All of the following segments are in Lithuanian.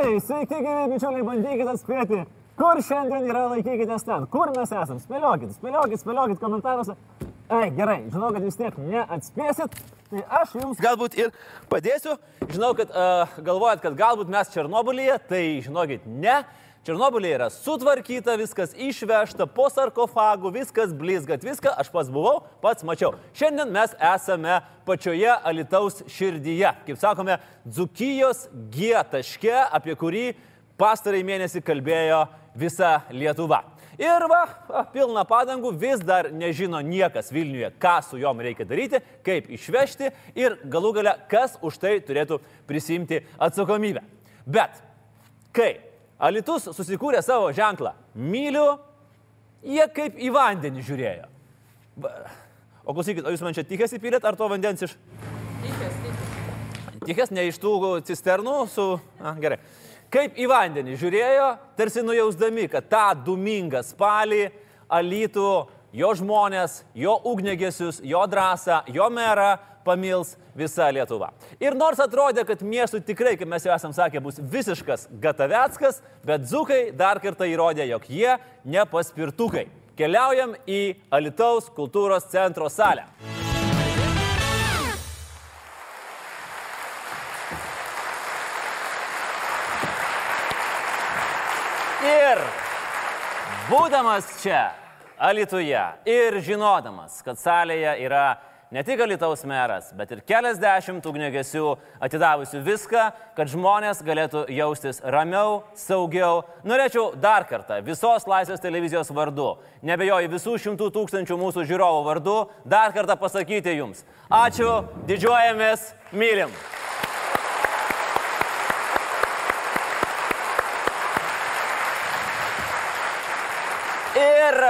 Tai, sveiki, gyvi bičiuliai, bandykite atspėti, kur šiandien yra laikykitės ten, kur mes esame. Spėliokit, spėliokit, spėliokit komentaruose. Ai, gerai, žinau, kad vis tiek neatspėsit, tai aš jums Galbūt ir padėsiu. Žinau, kad uh, galvojat, kad galbūt mes Černobilyje, tai žinokit, ne. Černobilyje yra sutvarkyta, viskas išvežta po sarkofagu, viskas blizgat, viską aš pats buvau, pats mačiau. Šiandien mes esame pačioje Alitaus širdyje, kaip sakome, Dzukijos G taške, apie kurį pastarai mėnesį kalbėjo visa Lietuva. Ir va, pilna padangų, vis dar nežino niekas Vilniuje, ką su juom reikia daryti, kaip išvežti ir galų gale, kas už tai turėtų prisimti atsakomybę. Bet kai Alitus susikūrė savo ženklą myliu, jie kaip į vandenį žiūrėjo. O klausykit, o jūs man čia tikės įpylėt, ar to vandens iš... Tikės, ne iš tų cisternų su... A, gerai. Kaip į vandenį žiūrėjo, tarsi nujausdami, kad tą dumingą spalį alytų jo žmonės, jo ugnegesius, jo drąsą, jo merą pamils visa Lietuva. Ir nors atrodė, kad miestui tikrai, kaip mes jau esam sakę, bus visiškas gataveckas, bet dzukai dar kartą įrodė, jog jie ne paspirtukai. Keliaujam į Alitaus kultūros centro salę. Ir būdamas čia, Alituje, ir žinodamas, kad salėje yra ne tik Alitaus meras, bet ir keliasdešimt ugnegesių atidavusių viską, kad žmonės galėtų jaustis ramiau, saugiau, norėčiau dar kartą visos Laisvės televizijos vardu, nebejoju visų šimtų tūkstančių mūsų žiūrovų vardu, dar kartą pasakyti jums. Ačiū, didžiuojamės, mylim. Ir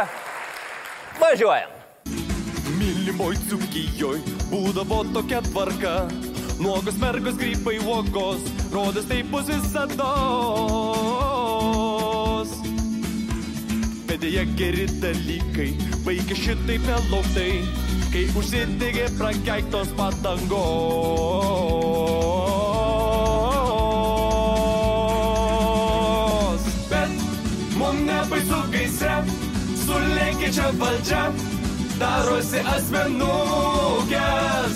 važiuojam. Mylimoj dzukijoj būdavo tokia tvarka. Nuogos mergos grybai uogos, rodas tai bus visada. Bet dėja geri dalykai, baigia šitaip nelauktai, kai užsidegė prakeiktos padangos. Bet mum nebaisu gaisre, sulėkė čia valdžia, darosi asmenukės.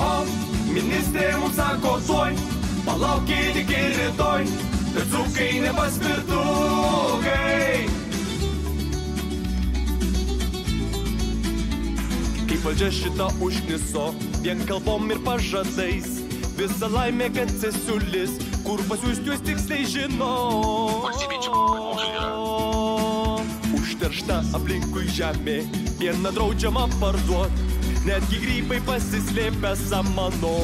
O ministrė mums sako tuoj, palaukit iki rytoj, kad zukai nepaspirtukai. Kaip valdžia šitą užkniso, vien kalbom ir pažadais. Visa laimė, kad cesiulis, kur pasiūsti juos tiksliai žino. Užteršta aplinkui žemė, pieną draudžiama parduot, netgi grybai pasislėpę samanoj.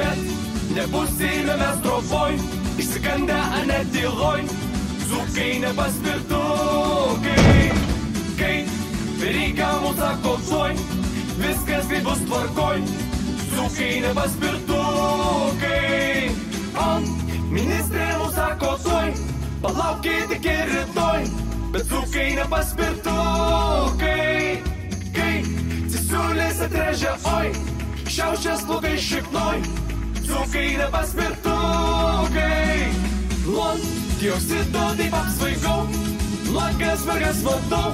Bet nebusime mes troboj, išsigandę ar net tyloj, zukai nepaspirtukai. Kai reikia mūsų sako tuoj, viskas kaip bus tvarkoj, zukai nepaspirtukai. O ministrė mūsų sako tuoj, palaukit iki rytoj, bet zukai nepaspirtukai. Kai cisiulės atrežia oi, šiaušias blogai šiknoj, zukai nepaspirtukai. Nuo dioksido taip apsvaigau, nuogas mergas matau,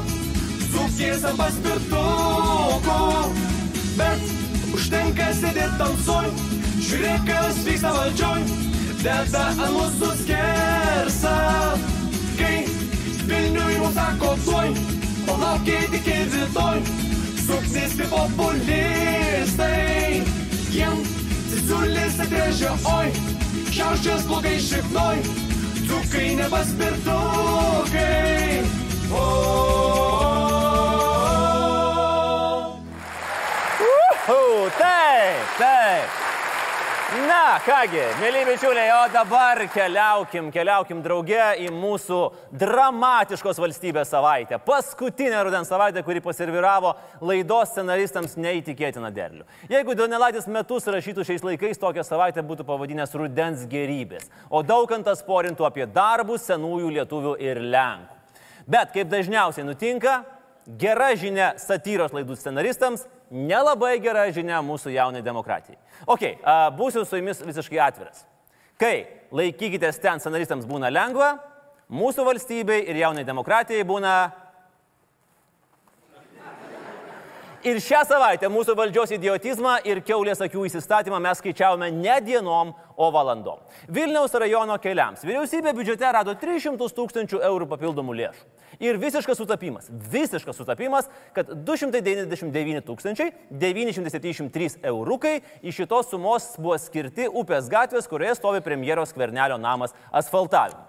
zukės ant paspirtukų. Bet užtenka sėdėti tamsoj, žiūrėk, kas vyksta valdžioj, deda ant mūsų skersą. Kai Vilniui mums sako tuoj, palaukit iki rytoj, suksis kaip populistai. Jiem cisulis atrėžia oi, šiauščias blogai šiknoj, dzukai nepaspirtukai. O, taip, taip. Na, kągi, mėly bičiuliai, o dabar keliaukim, keliaukim drauge į mūsų dramatiškos valstybės savaitę. Paskutinę rudens savaitę, kuri paserviravo laidos scenaristams neįtikėtiną derlių. Jeigu Donelaitis metus rašytų šiais laikais, tokią savaitę būtų pavadinęs rudens gerybės, o daugantas porintų apie darbus senųjų lietuvių ir lenkų. Bet kaip dažniausiai nutinka, Gera žinia satyros laidų scenaristams, nelabai gera žinia mūsų jaunai demokratijai. Ok, a, būsiu su jumis visiškai atviras. Kai laikykitės ten scenaristams būna lengva, mūsų valstybei ir jaunai demokratijai būna Ir šią savaitę mūsų valdžios idiotizmą ir keulės akių įsistatymą mes skaičiavome ne dienom, o valandom. Vilniaus rajono keliams vyriausybė biudžete rado 300 tūkstančių eurų papildomų lėšų. Ir visiškas sutapimas, visiškas sutapimas, kad 299 tūkstančiai 973 eurukai iš šitos sumos buvo skirti upės gatvės, kurioje stovi premjeros kvernelio namas asfaltavimui.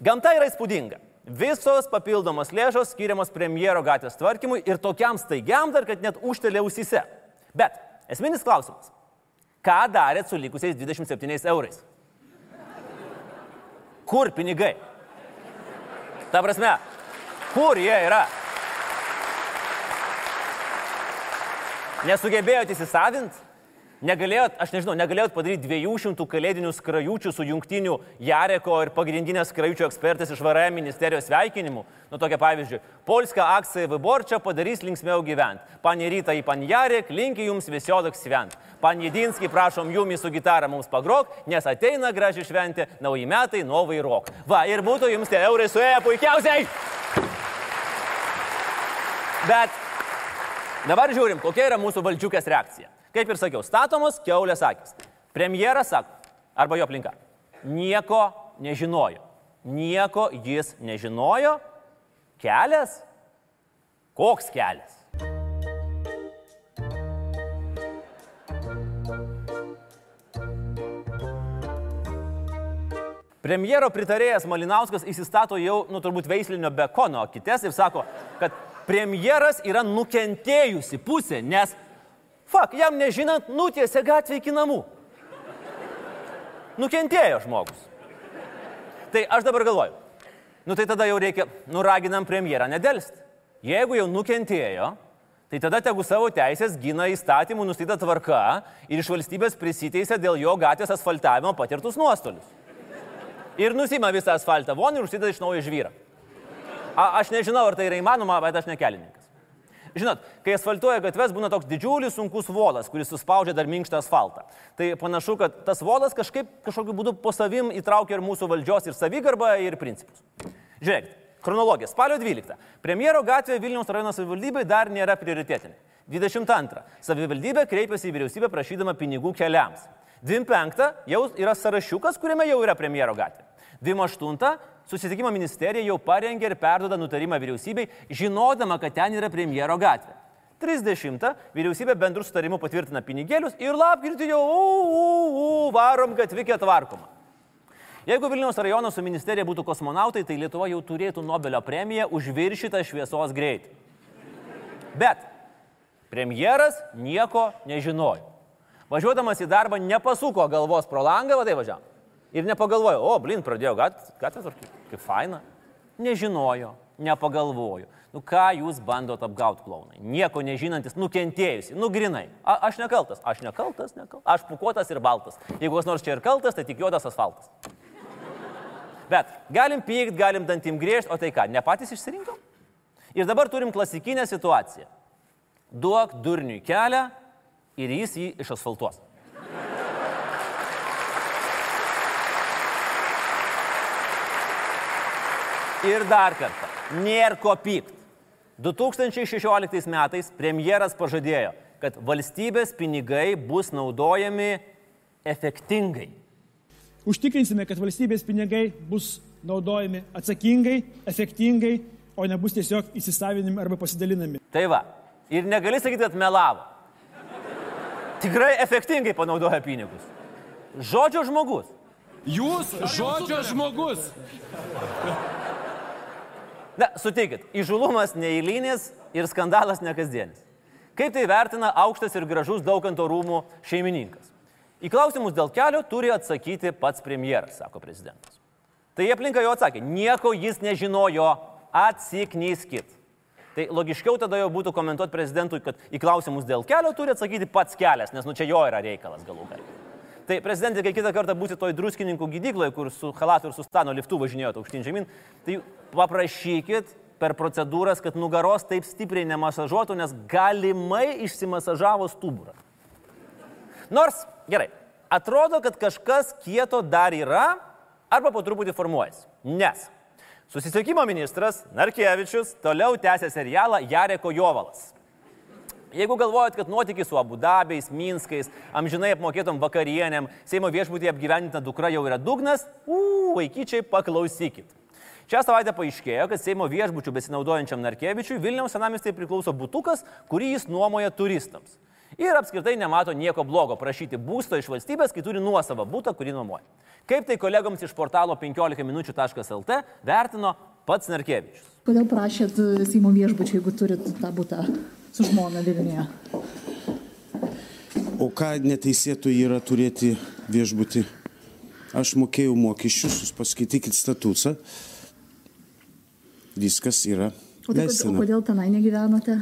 Gamta yra įspūdinga. Visos papildomos lėšos skiriamos premjero gatvės tvarkymui ir tokiam staigiam dar, kad net užtelė ausise. Bet esminis klausimas. Ką darėt su likusiais 27 eurais? Kur pinigai? Ta prasme, kur jie yra? Nesugebėjote įsisavinti? Negalėjot, aš nežinau, negalėjot padaryti 200 kalėdinių skrajučių su jungtiniu Jareko ir pagrindinės skrajučių ekspertais iš VRM ministerijos sveikinimu. Nu tokia pavyzdžiui, Polska akcija Vyborčia padarys linksmiau gyventi. Pani Ryta į pan Jarek, linki jums visiodok svent. Pan Jedinski, prašom jumi su gitara mums pagrok, nes ateina graži šventė, nauji metai, novai rok. Va, ir būtų jums tie eurai suėję puikiausiai. Bet dabar žiūrim, kokia yra mūsų valdžiukės reakcija. Kaip ir sakiau, statomos keulės akis. Premjeras sako, arba jo aplinka, nieko nežinojo. Nieko jis nežinojo. Kelias? Koks kelias? Premjero pritarėjas Malinauskas įsistato jau, nu turbūt, veislinio bekono kites ir sako, kad premjeras yra nukentėjusi pusė, nes Fak, jam nežinant, nutiesė gatvę iki namų. Nukentėjo žmogus. Tai aš dabar galvoju, nu tai tada jau reikia, nuraginam premjerą nedelsti. Jeigu jau nukentėjo, tai tada tegu savo teisės gina įstatymų nustatyta tvarka ir iš valstybės prisiteisė dėl jo gatvės asfaltavimo patirtus nuostolius. Ir nusima visą asfaltą von ir užsideda iš naujo žvyrą. A, aš nežinau, ar tai yra įmanoma, bet aš nekelininkas. Žinot, kai asfaltuoja gatves, būna toks didžiulis sunkus volas, kuris suspaudžia dar minkštą asfaltą. Tai panašu, kad tas volas kažkaip kažkokiu būdu po savim įtraukia ir mūsų valdžios ir savigarbą, ir principus. Žiūrėkit, chronologija. Spalio 12. Premjero gatvė Vilniaus rajono savivaldybei dar nėra prioritetinė. 22. Savivaldybė kreipėsi į vyriausybę prašydama pinigų keliams. 25. Jau yra sąrašiukas, kuriame jau yra premjero gatvė. 28 Susitikimo ministerija jau parengė ir perdoda nutarimą vyriausybei, žinodama, kad ten yra premjero gatvė. 30. Vyriausybė bendrų sutarimų patvirtina pinigėlius ir lapkritį jau u, u, u, varom gatvikė tvarkoma. Jeigu Vilniaus rajono su ministerija būtų kosmonautai, tai Lietuva jau turėtų Nobelio premiją už viršytą šviesos greitį. Bet premjeras nieko nežinojo. Važiuodamas į darbą nepasuko galvos pro langą, vadai važiavo. Ir nepagalvojo, o, blin, pradėjo gatvę tvarkyti, kaip faina. Nežinojo, nepagalvojo. Nu ką jūs bandot apgauti klaunai? Nieko nežinantis, nukentėjusi, nugrinai. A, aš nekaltas, aš nekaltas, nekaltas. Aš pukuotas ir baltas. Jeigu kas nors čia ir kaltas, tai tik juodas asfaltas. Bet galim pykt, galim dantim griežti, o tai ką, ne patys išsirinkom? Ir dabar turim klasikinę situaciją. Duok durniui kelią ir jis jį išasfaltuos. Ir dar kartą, nėra ko pykt. 2016 metais premjeras pažadėjo, kad valstybės pinigai bus naudojami efektingai. Užtikrinsime, kad valstybės pinigai bus naudojami atsakingai, efektingai, o nebus tiesiog įsisavinami arba pasidalinami. Tai va, ir negali sakyti, kad melavo. Tikrai efektingai panaudoja pinigus. Žodžio žmogus. Jūs žodžio žmogus. Na, sutikit, įžulumas neįlynis ir skandalas nekasdienis. Kaip tai vertina aukštas ir gražus dauganto rūmų šeimininkas? Į klausimus dėl kelio turi atsakyti pats premjeras, sako prezidentas. Tai aplinka jo atsakė, nieko jis nežinojo, atsiknyskit. Tai logiškiau tada jau būtų komentuoti prezidentui, kad į klausimus dėl kelio turi atsakyti pats kelias, nes nu čia jo yra reikalas galų gale. Tai prezidentė, kai kitą kartą būsi toj druskininkų gydykloje, kur su halatu ir su stano liftu važinėjot aukštyn žemyn, tai paprašykit per procedūras, kad nugaros taip stipriai nemasažuotų, nes galimai išsimasažavo stuburą. Nors, gerai, atrodo, kad kažkas kieto dar yra arba po truputį formuojasi. Nes susisiekimo ministras Narkevičius toliau tęsė serialą Jareko Jovalas. Jeigu galvojat, kad nuotykiai su Abu Dabiais, Minskais, amžinai apmokėtom vakarienėm, Seimo viešbutį apgyvendinta dukra jau yra dugnas, uu, vaikyčiai, paklausykit. Šią savaitę paaiškėjo, kad Seimo viešbučių besinaudojančiam Narkevičiui Vilniaus senamestėje priklauso butukas, kurį jis nuomoja turistams. Ir apskritai nemato nieko blogo prašyti būsto iš valstybės, kai turi nuosavą būtą, kurį nuomoja. Kaip tai kolegoms iš portalo 15 minučių.lt vertino pats Narkevičius. Kodėl prašėt e, Seimo viešbučio, jeigu turit tą būtą su žmona Vilniuje? O ką neteisėtų yra turėti viešbutį? Aš mokėjau mokesčius, jūs paskaitykit statutą. Viskas yra O, tai, kod- o kodėl tenai negyvenote?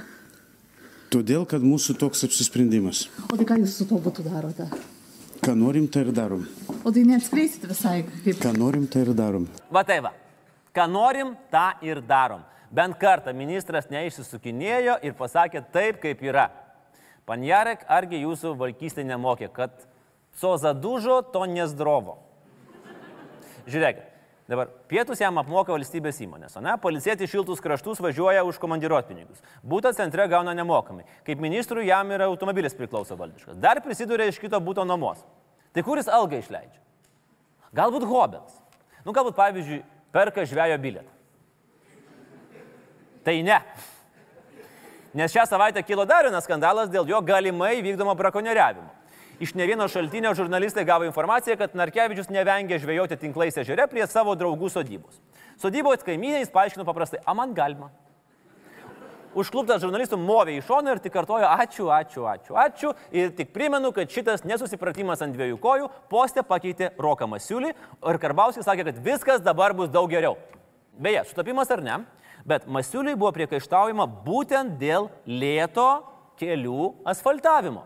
Todėl, kad mūsų toks apsisprendimas. O tai ką jūs su tuo būtų darote? Ką norim, tai ir darom. O tai neatskleisit visai, kaip Ką norim, tai ir darom. Va tai va. Ką norim, tą ir darom. Bent kartą ministras neišsisukinėjo ir pasakė taip, kaip yra. Panjarek, argi jūsų vaikystė nemokė, kad co zadužo, to nezdrovo. Žiūrėkit, dabar pietus jam apmoka valstybės įmonės, o ne? Policėti šiltus kraštus važiuoja už komandiruot pinigus. Būtą centre gauna nemokamai. Kaip ministrui jam yra automobilis priklauso valdiškas. Dar prisiduria iš kito būto nuomos. Tai kuris algą išleidžia? Galbūt hobels. Nu, galbūt, pavyzdžiui, perka žvejo bilietą. Tai ne. Nes šią savaitę kilo dar vienas skandalas dėl jo galimai vykdomo brakonieriavimo. Iš ne vieno šaltinio žurnalistai gavo informaciją, kad Narkevičius nevengia žvejoti tinklais ežere prie savo draugų sodybos. Sodybos kaimynės paaiškino paprastai, a man galima. Užkluptas žurnalistų movė į šoną ir tik kartojo ačiū, ačiū, ačiū, ačiū. Ir tik primenu, kad šitas nesusipratimas ant dviejų kojų postę pakeitė Roką Masiulį ir Karbauskis sakė, kad viskas dabar bus daug geriau. Beje, sutapimas ar ne, bet Masiuliui buvo priekaištaujama būtent dėl lėto kelių asfaltavimo.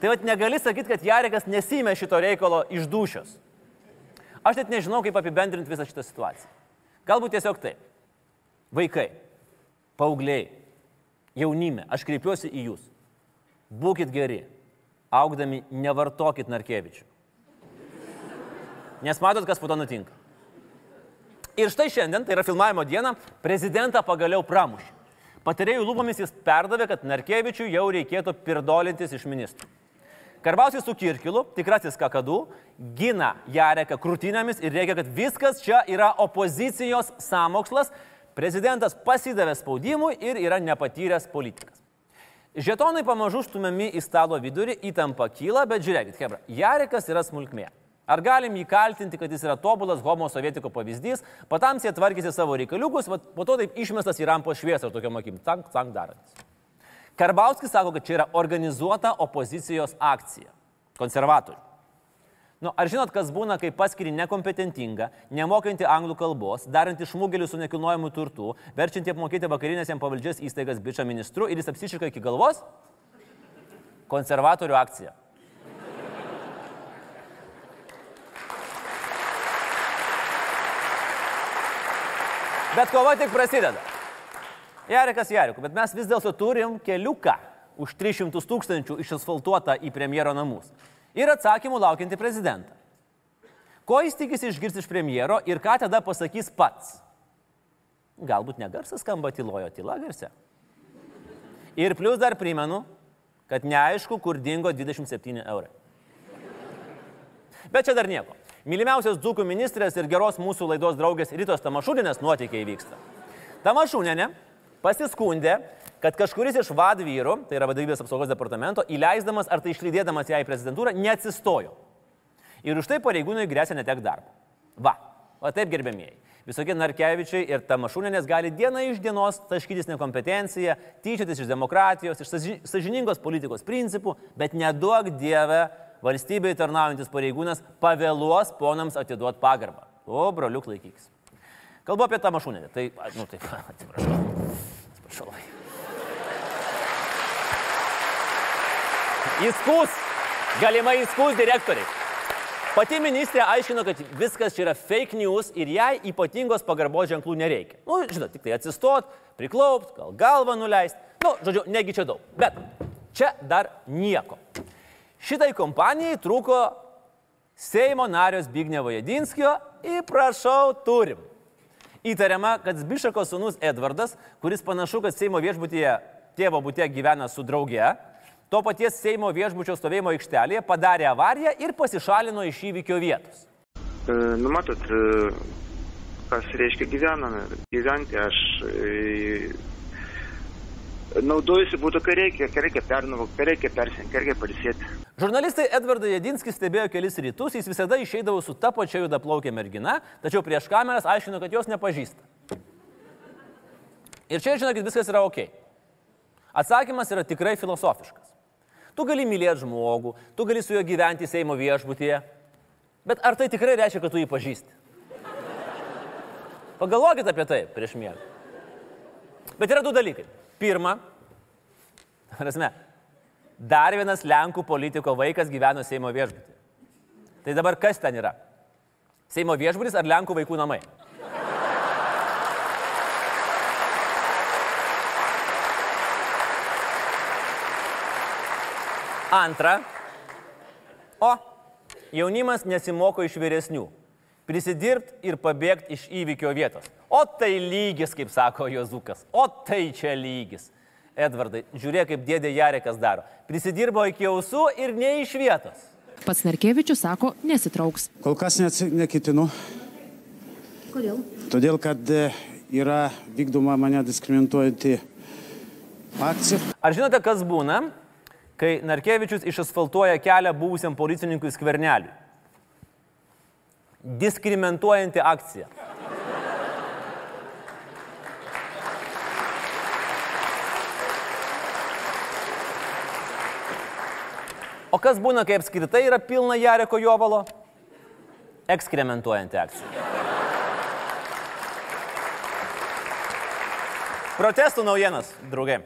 Tai vad negali sakyti, kad Jarekas nesimė šito reikalo iš dušios. Aš net nežinau, kaip apibendrinti visą šitą situaciją. Galbūt tiesiog taip. Vaikai, paaugliai, jaunime, aš kreipiuosi į jūs. Būkit geri. Augdami nevartokit narkevičių. Nes matot, kas po to nutinka. Ir štai šiandien, tai yra filmavimo diena, prezidentą pagaliau pramušė. Patarėjų lūpomis jis perdavė, kad Narkevičiui jau reikėtų pirdolintis iš ministrų. Karbausis su Kirkilu, tikrasis kakadu, gina Jareką krūtinėmis ir reikia, kad viskas čia yra opozicijos samokslas. Prezidentas pasidavė spaudimui ir yra nepatyręs politikas. Žetonai pamažu stumiami į stalo vidurį, įtampa kyla, bet žiūrėkit, Hebra, Jarekas yra smulkmė. Ar galim jį kaltinti, kad jis yra tobulas homo sovietiko pavyzdys, patamsiai tvarkysi savo reikaliukus, po to taip išmestas į rampos šviesą tokiam akim, tank, tank darantis. Karbauskis sako, kad čia yra organizuota opozicijos akcija. Konservatorių. Nu, ar žinot, kas būna, kai paskiri nekompetentingą, nemokantį anglų kalbos, darantį šmugelių su nekilnojimu turtu, verčiantį apmokėti vakarinės jam pavaldžias įstaigas bičia ministru ir jis apsišika iki galvos? Konservatorių akcija. Bet kova tik prasideda. Jarekas Jareku, bet mes vis dėlto turim keliuką už 300 tūkstančių išasfaltuotą į premjero namus. Ir atsakymų laukianti prezidentą. Ko jis tikisi išgirsti iš premjero ir ką tada pasakys pats? Galbūt negarsas skamba tylojo, tyla garsia. Ir plus dar primenu, kad neaišku, kur dingo 27 eurai. Bet čia dar nieko. Mylimiausias dzūkų ministrės ir geros mūsų laidos draugės Rytos Tamašūdinės nuotykiai vyksta. Tamašūdinė pasiskundė, kad kažkuris iš vadvyrų, tai yra vadovybės apsaugos departamento, įleisdamas ar tai išlydėdamas ją į prezidentūrą, neatsistojo. Ir už tai pareigūnui grėsia netek darbo. Va, o taip gerbėmieji. Visokie Narkevičiai ir Tamašūnenės gali diena iš dienos taškytis nekompetenciją, tyčiotis iš demokratijos, iš saži- sažiningos politikos principų, bet neduok Dieve valstybei tarnaujantis pareigūnas pavėluos ponams atiduoti pagarbą. O, broliuk laikykis. Kalbu apie Tamašūnenę. Tai, a, nu taip, atsiprašau. Atsiprašau. Įskus. Galimai įskus direktoriai. Pati ministrė aiškino, kad viskas čia yra fake news ir jai ypatingos pagarbos ženklų nereikia. Nu, žinot, tik tai atsistot, priklaupt, gal galvą nuleisti. Nu, žodžiu, negi čia daug. Bet čia dar nieko. Šitai kompanijai trūko Seimo nario Zbignevo Jedinskio ir prašau turim. Įtariama, kad Zbišako sūnus Edvardas, kuris panašu, kad Seimo viešbutyje tėvo būtė gyvena su drauge, to paties Seimo viešbučio stovėjimo aikštelėje padarė avariją ir pasišalino iš įvykio vietos. E, Nu, matot, e, kas reiškia gyvename. Gyventi aš e, naudojusi būtų, kai reikia, kai reikia pernavok, kai reikia persink, kai reikia pailsėti. Žurnalistai Edvardą Jedinskį stebėjo kelis rytus, jis visada išeidavo su ta pačia judaplaukė mergina, tačiau prieš kameras aiškino, kad jos nepažįsta. Ir čia, žinokit, viskas yra ok. Atsakymas yra tikrai filosofiškas. Tu gali mylėti žmogų, tu gali su juo gyventi Seimo viešbutyje, bet ar tai tikrai reiškia, kad tu jį pažįsti? Pagalvokit apie tai prieš miegą. Bet yra du dalykai. Pirma, prasme, dar vienas Lenkų politiko vaikas gyveno Seimo viešbutį. Tai dabar kas ten yra? Seimo viešbutis ar Lenkų vaikų namai? Antra. O, jaunimas nesimoko iš vyresnių. Prisidirbti ir pabėgti iš įvykio vietos. O tai lygis, kaip sako Jozukas. O tai čia lygis. Edvardai, žiūrėk, kaip dėdė Jarekas daro. Prisidirbo iki ausų ir ne iš vietos. Pats Narkevičius sako, nesitrauks. Kol kas neketinu, Kodėl? todėl kad e, yra vykdoma mane diskriminuojanti akcija. Ar žinote, kas būna, kai Narkevičius išasfaltuoja kelią buvusiam policininkui skverneliui? Diskriminuojanti akcija. O kas būna, kai apskritai yra pilna Jareko jovalo? Ekskrementuojanti akcija. Protestų naujienas, draugai.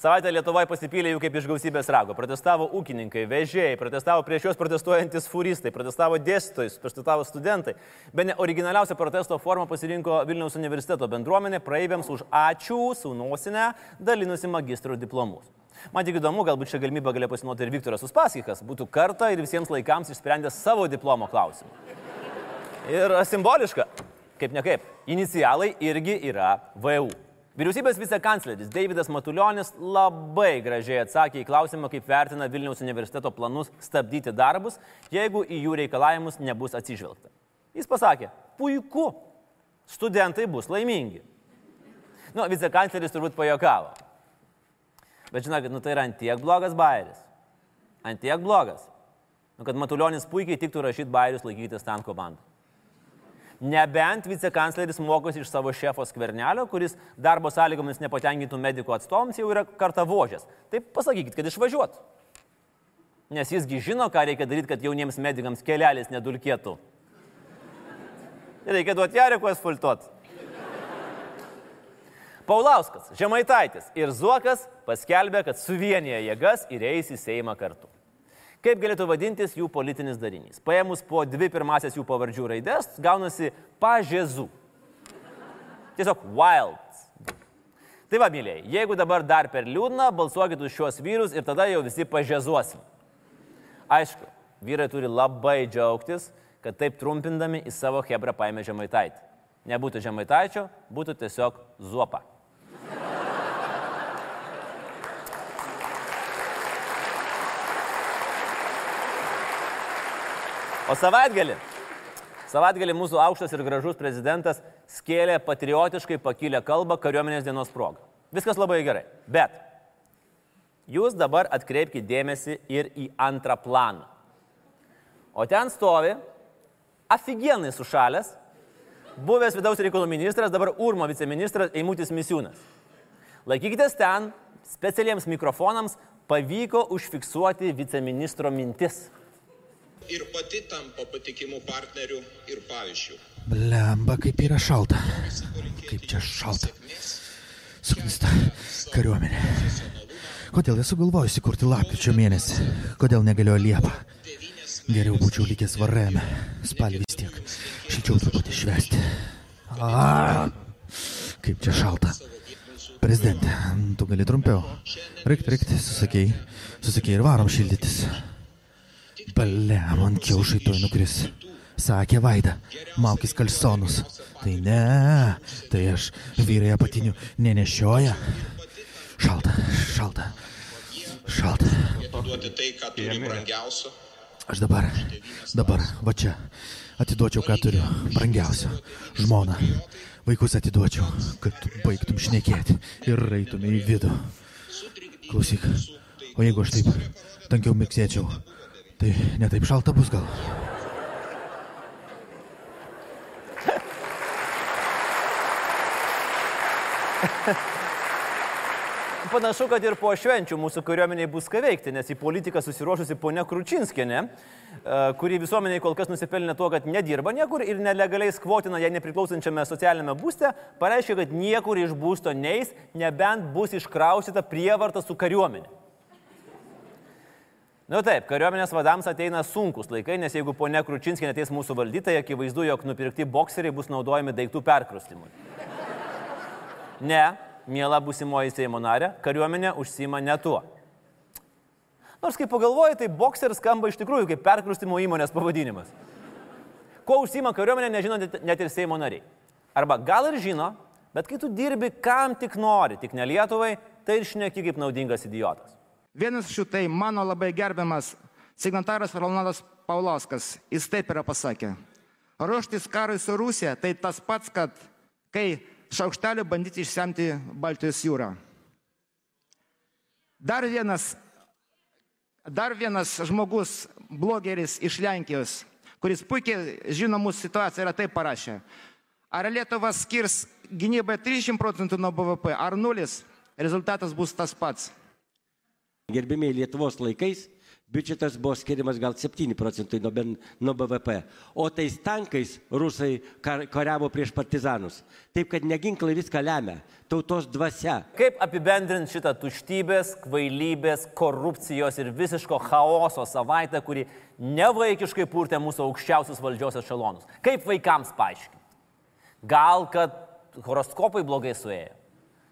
Savaitę Lietuvoje pasipylė jų kaip iš gausybės rago. Protestavo ūkininkai, vežėjai, protestavo prieš juos protestuojantis furistai, protestavo dėstytojai, protestavo studentai. Be ne originaliausią protesto formą pasirinko Vilniaus universiteto bendruomenė praeiviams už ačiū su nosinę dalinusi magistro diplomus. Man tik įdomu, galbūt šią galimybę galėjo pasinaudoti ir Viktoras Uspaskikas, būtų kartą ir visiems laikams išsprendęs savo diplomo klausimą. Ir simboliška, kaip ne kaip, inicialai irgi yra VU. Vyriausybės vicekancleris Davidas Matuljonis labai gražiai atsakė į klausimą, kaip vertina Vilniaus universiteto planus stabdyti darbus, jeigu į jų reikalavimus nebus atsižvelgta. Jis pasakė, puiku, studentai bus laimingi. Nu, vicekancleris turbūt pajokavo. Bet žinokit, nu tai yra antiek blogas bairis. Antiek blogas. Nu, kad Matuljonis puikiai tiktų rašyti bairius laikytis ten komandų. Nebent vicekancleris mokosi iš savo šefo skvernelio, kuris darbo sąlygomis nepatenkintų medikų atstovams jau yra kartą vožęs. Tai pasakykit, kad išvažiuot. Nes jisgi žino, ką reikia daryti, kad jauniems medikams kelelis nedulkėtų. Reikia duoti Jarekų asfaltuot. Paulauskas, Žemaitaitis ir Zuokas paskelbė, kad suvienyje jėgas ir eis į Seimą kartu. Kaip galėtų vadintis jų politinis darinys? Paėmus po dvi pirmasias jų pavardžių raidės, gaunasi pažėzų. Tiesiog wild. Tai va, mėlyje, jeigu dabar dar per liūdna, balsuokit už šios vyrus ir tada jau visi pažėzuosim. Aišku, vyrai turi labai džiaugtis, kad taip trumpindami į savo hebrą paėmė žemaitaitį. Nebūtų žemaitaičio, būtų tiesiog zuopa. O savaitgalį. Savaitgalį mūsų aukštas ir gražus prezidentas skėlė patriotiškai pakilę kalbą kariuomenės dienos progą. Viskas labai gerai. Bet jūs dabar atkreipkite dėmesį ir į antrą planą. O ten stovi aфиgenai sušalęs, buvęs vidaus reikalų ministras, dabar Urmo viceministras Eimutis Misiūnas. Laikykitės ten, specialiems mikrofonams pavyko užfiksuoti viceministro mintis. Ir pati tampa patikimų partnerių ir pavyzdžių. Blemba, kaip yra šalta. Kaip čia šalta. Suknista kariuomenė. Kodėl esu galvojusi kurti lapkričio mėnesį? Kodėl negalėjo Liepą? Geriau būčiau likęs varėjame. Spalį vis tiek. Šilčiau truputį švesti. A, kaip čia šalta. Prezidentė, tu gali trumpiau. Rikt, rikt, susakėjai. Susakėjai ir varom šildytis. Bale, man kiaušai tuoj nukris. Sakė Vaida, maukis kalsonus. Tai ne, tai aš vyrai apatinių nenešioja. Šalta, šalta, šalta. Duoti tai, ką turi brangiausio. Aš dabar, dabar, va čia, atiduočiau, ką turiu, brangiausio. Žmoną, vaikus atiduočiau, kad tu baigtum šnekėti ir eitumė į vidų. Klausyk, o jeigu aš taip tankiau miksėčiau, tai netaip šalta bus gal. Panašu, kad ir po švenčių mūsų kariuomeniai bus ką veikti, nes į politiką susiruošusi ponia Kručinskinė, kuri visuomeniai kol kas nusipelnė tuo, kad nedirba niekur ir nelegaliai skvotina jai nepriklausančiame socialinėme būste, pareiškia, kad niekur iš būsto neis, nebent bus iškraustyta prievarta su kariuomenė. Na nu taip, kariuomenės vadams ateina sunkus laikai, nes jeigu ponia Kručinskinė ateis mūsų valdytai, akivaizdu, jog nupirkti bokseriai bus naudojami daiktų perkrustimui. Ne, mėla busimoji Seimo narė, kariuomenė užsima ne tuo. Nors kai pagalvoji, tai boxer skamba iš tikrųjų kaip perkrustimo įmonės pavadinimas. Kuo užsima kariuomenė, nežino net ir Seimo nariai. Arba gal ir žino, bet kai tu dirbi kam tik nori, tik ne Lietuvai, tai ir šneki kaip naudingas idiotas. Vienas šių tai mano labai gerbiamas signataras Ronaldas Paulauskas, jis taip yra pasakė. Ruoštis karui su Rusija tai tas pats, kad kai šaukšteliu bandyti išsemti Baltijos jūrą. Dar vienas, dar vienas žmogus, blogeris iš Lenkijos, kuris puikiai žino mūsų situaciją, yra taip parašę. Ar Lietuva skirs gynybai 30 procentų nuo BVP, ar nulis, rezultatas bus tas pats. Gerbimiai Lietuvos laikais biudžetas buvo skiriamas gal 7 procentai nuo, nuo BVP, o tais tankais rusai kar, kariavo prieš partizanus. Taip kad neginklai viską lemia, tautos dvasia. Kaip apibendrinti šitą tuštybės, kvailybės, korupcijos ir visiško chaoso savaitę, kuri nevaikiškai purtė mūsų aukščiausius valdžios ešelonus? Kaip vaikams paaiškinti? Gal, kad horoskopai blogai suėjo?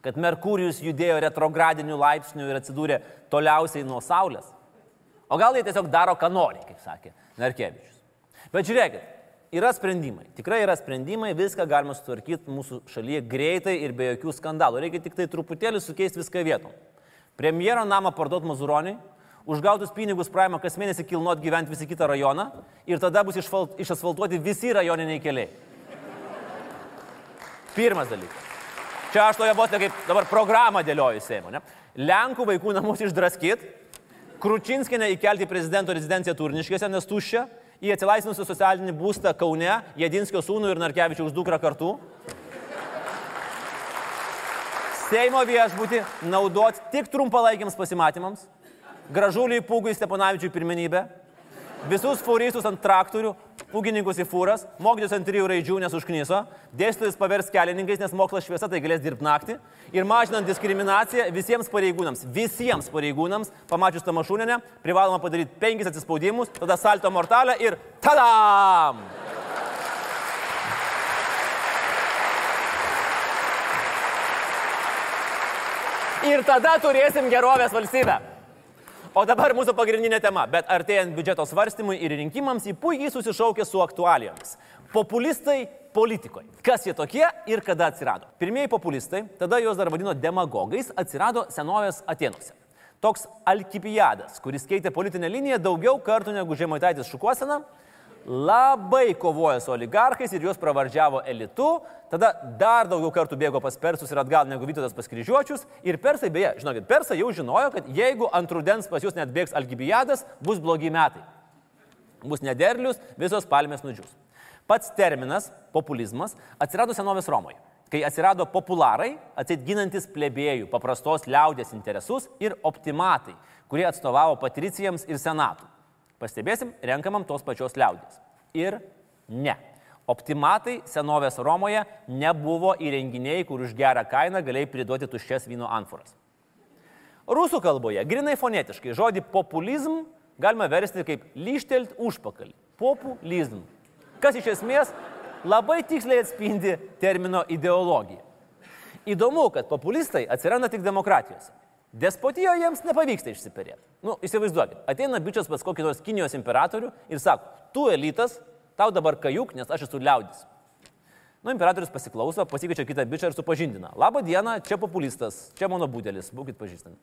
Kad Merkurijus judėjo retrogradiniu laipsniu ir atsidūrė toliausiai nuo Saulės. O gal jie tiesiog daro, ką nori, kaip sakė Narkevičius. Bet žiūrėkit, yra sprendimai. Tikrai yra sprendimai, viską galima sutvarkyti mūsų šalyje greitai ir be jokių skandalų. Reikia tik tai truputėlį sukeisti viską vietom. Premjero namą parduot Mazuroniai, užgautus pinigus praima kas mėnesį kilnot gyventi visi kitą rajoną ir tada bus išasfaltuoti visi rajoniniai keliai. Pirmas dalykas. Čia aš toje vos ne kaip dabar programą dėlioju Seimo. Ne? Lenkų vaikų namus išdraskyt, Kručinskinę įkelti prezidento rezidenciją Turniškėse, nes tuščia, į atsilaisvinusią socialinį būstą Kaune, Jedinskio sūnų ir Narkevičiaus dukrą kartu. Seimo viešbutį naudoti tik trumpalaikiams pasimatymams, gražuliai pūgui Steponavičiui pirmenybę, visus furistus ant traktorių, pūgininkus į fūras, mokytis ant trijų raidžių nesušknyso, dėstytojus pavers kelininkais, nes mokslas šviesa tai galės dirbti naktį ir mažinant diskriminaciją visiems pareigūnams, visiems pareigūnams, pamačius tą mašūnę, privaloma padaryti penkis atsispaudimus, tada salto mortalę ir tadam! Ir tada turėsim gerovės valstybę. O dabar mūsų pagrindinė tema, bet artėjant biudžeto svarstymui ir rinkimams, jį puikiai susišaukė su aktualijomis. Populistai politikoje. Kas jie tokie ir kada atsirado? Pirmieji populistai, tada juos dar vadino demagogais, atsirado senovės Atenuose. Toks Alkipijadas, kuris keitė politinę liniją daugiau kartų negu Žemaitaitis Šukuosena, labai kovojo su oligarchais ir juos pravardžiavo elitu, tada dar daugiau kartų bėgo pas persus ir atgal negu Vytautas pas kryžiuočius. Ir persai, beje, žinokit, persai jau žinojo, kad jeigu ant rudens pas jūs net bėgs Alkibijadas, bus blogi metai. Bus nederlius, visos palmės nudžius. Pats terminas populizmas atsirado senovės Romoje, kai atsirado popularai, atsit ginantis plebėjų, paprastos liaudės interesus ir optimatai, kurie atstovavo patricijams ir senatui. Pastebėsim, renkamam tos pačios liaudės. Ir ne. Optimatai senovės Romoje nebuvo įrenginiai, kur už gerą kainą galėjai priduoti tuščias vyno anforas. Rusų kalboje, grinai fonetiškai, žodį populizm galima versti kaip lyštelt užpakalį, popų lyzdin. Kas iš esmės labai tiksliai atspindi termino ideologiją. Įdomu, kad populistai atsiranda tik demokratijose. Despotijoje jiems nepavyksta išsiperėti. Nu, įsivaizduokit, ateina bičias pas kokį nors Kinijos imperatorių ir sako, tu elitas, tau dabar kajuk, nes aš esu liaudis. Nu, imperatorius pasiklauso, pasikeičia kitą bičią ir supažindina. Labą dieną, čia populistas, čia mano būdelis, būkit pažįstami.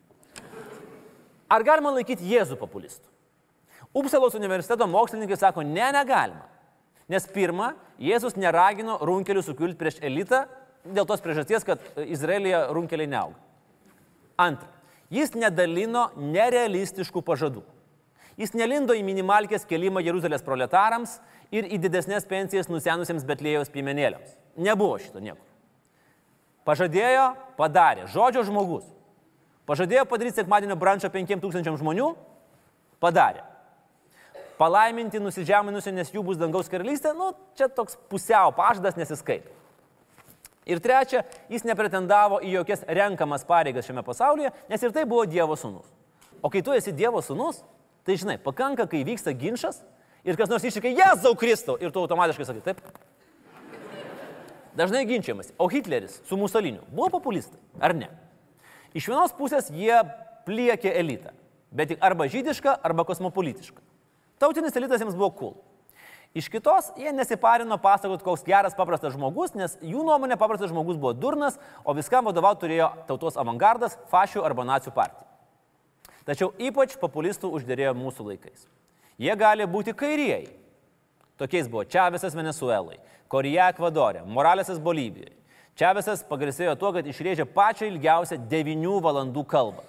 Ar galima laikyti Jėzų populistu? Upsalos universiteto mokslininkai sako, ne, negalima. Nes pirma, Jėzus neragino runkelių sukiulti prieš elitą dėl tos priežasties, kad Izraelija runkeliai neauga. Antra, jis nedalino nerealistiškų pažadų. Jis nelindo į minimalkės kelimą Jeruzalės proletarams ir į didesnės pensijas nusenusiems Betlėjos piemenėliams. Nebuvo šito nieko. Pažadėjo, padarė. Žodžio žmogus. Pažadėjo padaryti sekmadienio brančą 5000 žmonių, padarė. Palaiminti nusižeminusi, nes jų bus dangaus karalystė, nu, čia toks pusiau pažadas nesiskaito. Ir trečia, jis nepretendavo į jokias renkamas pareigas šiame pasaulyje, nes ir tai buvo Dievo sūnus. O kai tu esi Dievo sūnus, tai žinai, pakanka, kai vyksta ginčas ir kas nors iššūkia, Jėzau Kristau, ir tu automatiškai sakai, taip. Dažnai ginčiamas. O Hitleris su Musoliniu buvo populistai, ar ne? Iš vienos pusės jie pliekė elitą, bet tik arba žydišką, arba kosmopolitišką. Tautinis elitas jiems buvo cool. Iš kitos, jie nesiparino pasakot, koks geras paprastas žmogus, nes jų nuomonė paprastas žmogus buvo durnas, o viskam vadovauti turėjo tautos avangardas, fašių arba nacijų partija. Tačiau ypač populistų uždėrėjo mūsų laikais. Jie gali būti kairieji. Tokiais buvo Čiavesas Venezuelai, Korija Ekvadorė, Moralesas Bolivijoje. Čiavesas pagarsėjo tuo, kad išrėžė pačią ilgiausią 9 valandų kalbą.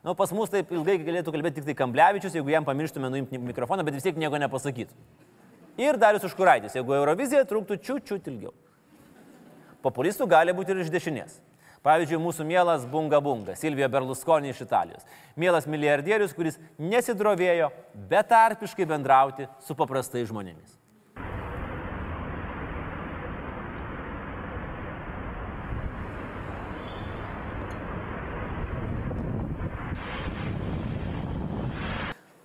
Nu, pas mus taip ilgai galėtų kalbėti tik tai Kamblevičius, jeigu jam pamirštume nuimti mikrofoną, bet vis tiek nieko nepasakytų. Ir Darius Užkuraitis, jeigu Eurovizija truktų čiut-čiut ilgiau. Populistų gali būti ir iš dešinės. Pavyzdžiui, mūsų mielas Bunga Bunga, Silvija Berlusconi iš Italijos. Mielas milijardierius, kuris nesidrovėjo betarpiškai bendrauti su paprastai žmonėmis.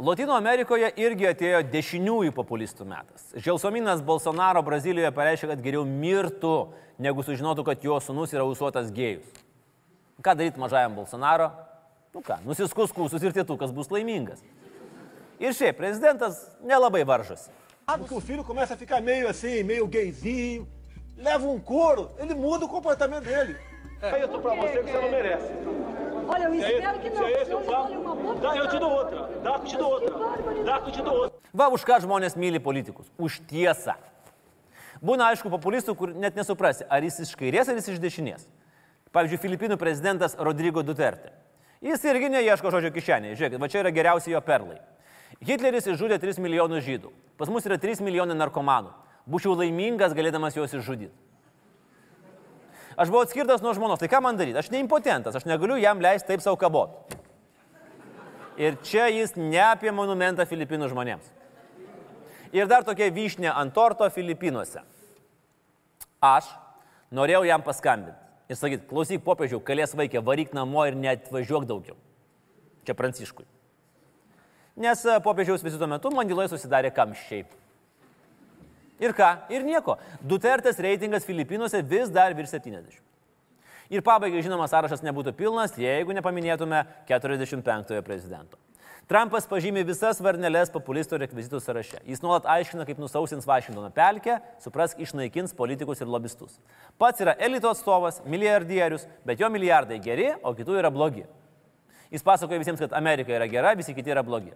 Latino Amerikoje irgi atėjo dešiniųjų populistų metas. Želsominas Bolsonaro Brazilijoje pareiškė, kad geriau mirtų, negu sužinotų, kad jo sunus yra usuotas gėjus. Ką daryti mažajam Bolsonaro? Nu ką, nusiskus kūsus ir tėtukas bus laimingas. Ir šiaip, prezidentas nelabai varžosi. Porque o filho começa a ficar meio assim, meio gayzinho, leva um couro, ele muda o comportamento dele. É. Eu tô pra você que você não merece. Olha, eu é espero que se não. é esse eu dou uma boa dá, eu te dou outra. Dá eu te dou outra. Dá eu te dou outra. Va už ką žmonės myli politikus? Už tiesą. Būna aišku populistų, kur net nesuprasi, ar jis iš kairės, ar jis iš dešinės. Pavyzdžiui, Filipinų prezidentas Rodrigo Duterte. Jis irgi neieško žodžio kišenėje. Žiūrėkit, va čia yra geriausi jo perlai. Hitleris išžudė 3 milijonus žydų. Pas mus yra 3 milijonai narkomanų. Būčiau laimingas galėdamas juos išžudyti. Aš buvau atskirtas nuo žmonos, tai ką man daryti? Aš neimpotentas, aš negaliu jam leisti taip savo kabot. Ir čia jis ne apie monumentą Filipinų žmonėms. Ir dar tokia vyšnė ant torto Filipinuose. Aš norėjau jam paskambinti ir sakyti, klausyk popiežiau, kalės vaikė, varyk namo ir net važiuok daugiau. Čia pranciškui. Nes e, popiežiaus vizito metu Mandiloje susidarė kamščiai. Ir ką? Ir nieko. Dutertės reitingas Filipinuose vis dar virš 70. Ir pabaigai, žinoma, sąrašas nebūtų pilnas, jeigu nepaminėtume 45-ojo prezidento. Trumpas pažymė visas varneles populistų rekvizitų sąraše. Jis nuolat aiškina, kaip nusausins Vašingtono pelkę, suprask, išnaikins politikus ir lobistus. Pats yra elito atstovas, milijardierius, bet jo milijardai geri, o kitų yra blogi. Jis pasakoja visiems, kad Amerika yra gera, visi kiti yra blogi.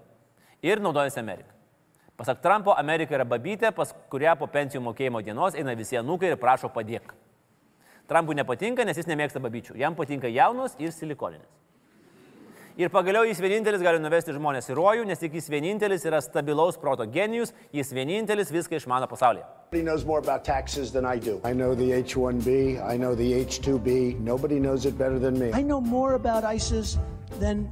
Ir naudojasi Amerika. Pasak Trumpo, Amerika yra babytė, pas kurią po pensijų mokėjimo dienos eina visi anūkai ir prašo padėk. Trumpui nepatinka, nes jis nemėgsta babyčių. Jam patinka jaunos ir silikoninės. Ir pagaliau jis vienintelis gali nuvesti žmonės į rojų, nes tik jis vienintelis yra stabilaus proto genijus, jis vienintelis viską išmano pasaulyje. Nobody knows more about taxes than I do. I know the H-1B, I know the H-2B. Nobody knows it better than me. I know more about ISIS than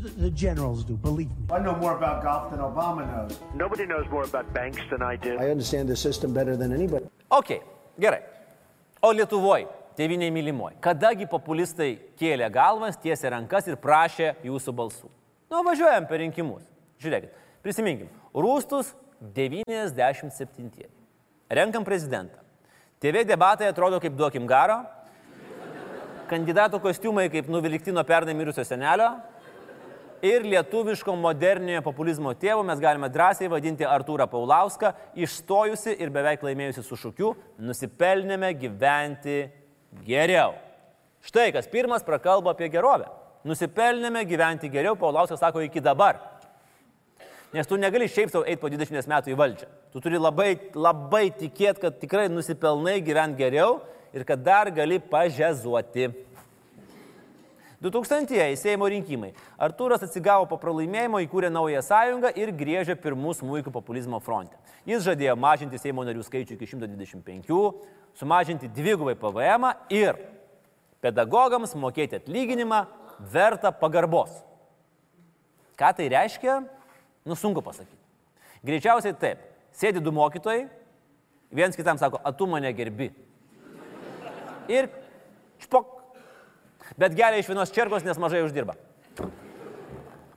the, generals do, believe me. I know more about golf than Obama knows. Nobody knows more about banks than I do. I understand the system better than anybody. Ok, gerai. O Lietuvoje, tėviniai mylimoji, kadagi populistai kėlė galvas, tiesė rankas ir prašė jūsų balsų. Nu, važiuojam per rinkimus. Žiūrėkit, prisiminkim. Rūstus 97. Renkam prezidentą. TV debatai atrodo kaip duokim garo. Kandidatų kostiumai kaip nuvilkti nuo pernai mirusio senelio. Ir lietuviško moderniojo populizmo tėvų mes galime drąsiai vadinti Artūrą Paulauską, išstojusi ir beveik laimėjusi su šūkiu, nusipelnėme gyventi geriau. Štai kas pirmas prakalba apie gerovę. Nusipelnėme gyventi geriau, Paulauskas sako iki dabar. Nes tu negali šiaip savo eiti po 20 metų į valdžią. Tu turi labai, labai tikėti, kad tikrai nusipelnai gyventi geriau ir kad dar gali pažezuoti. 2000-ieji Seimo rinkimai. Artūras atsigavo po pralaimėjimo, įkūrė naują sąjungą ir grėžė pirmus muikų populizmo fronte. Jis žadėjo mažinti Seimo narių skaičių iki 125, sumažinti dvigubai PVM ir pedagogams mokėti atlyginimą vertą pagarbos. Ką tai reiškia? Nu, sunku pasakyti. Greičiausiai taip. Sėdi du mokytojai, viens kitam sako, a tu mane gerbi. Ir čpok. Bet geria iš vienos čerkos, nes mažai uždirba.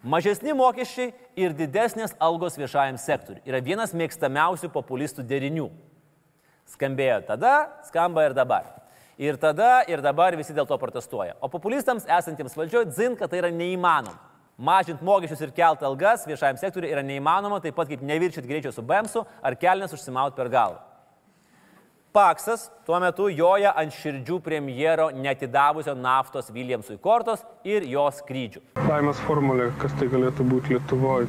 Mažesni mokesčiai ir didesnės algos viešajam sektoriui yra vienas mėgstamiausių populistų derinių. Skambėjo tada, skamba ir dabar. Ir tada, ir dabar visi dėl to protestuoja. O populistams esantiems valdžioje dzin, kad tai yra neįmanoma. Mažinti mokesčius ir kelti algas viešajam sektoriui yra neįmanoma, taip pat kaip neviršyti greičio su BEMSu ar kelnes užsimauti per galvą. Paksas tuo metu joja ant širdžių premjero netidavusio naftos Williamsui kortos ir jos skrydžių. Laimės formulė, kas tai galėtų būti Lietuvoje.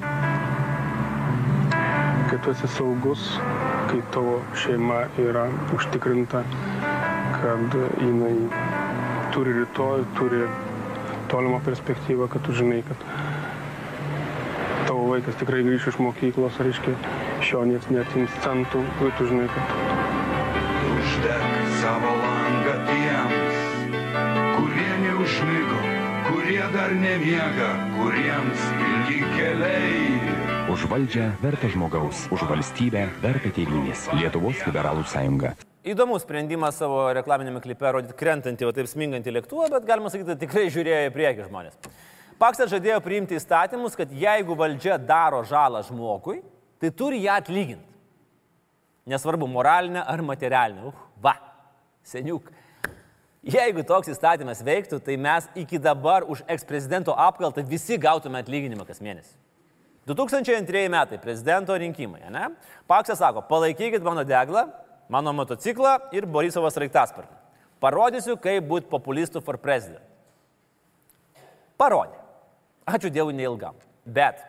Kai tu esi saugus, kai tavo šeima yra užtikrinta, kad jinai turi rytoj, turi tolimą perspektyvą, kad tu žinai, kad tavo vaikas tikrai grįš iš mokyklos, reiškia, iš jo niekas netims centų, ir tu žinai, kad Uždek savo langą tiems, kurie neužmigo, kurie dar nemiega, kuriems ilgi keliai. Už valdžią verta žmogaus, už valstybę verta tėvynės. Lietuvos liberalų sąjunga. Įdomus sprendimas savo reklaminėme klipe rodyti krentantį, o taip smingantį lėktuvą, bet galima sakyti, tikrai žiūrėjo į priekį žmonės. Paksas žadėjo priimti įstatymus, kad jeigu valdžia daro žalą žmogui, tai turi ją atlyginti. Nesvarbu, moralinė ar materialinė. Uh, seniuk. Jeigu toks įstatymas veiktų, tai mes iki dabar už eksprezidento apkaltą visi gautume atlyginimą kas mėnesį. 2002 metai prezidento rinkimai, ne? Paksas sako, palaikykit mano deglą, mano motociklą ir Borisovas Raiktaspartį. Parodysiu, kaip būti populistų for president. Parodė. Ačiū Dievui neilgam. Bet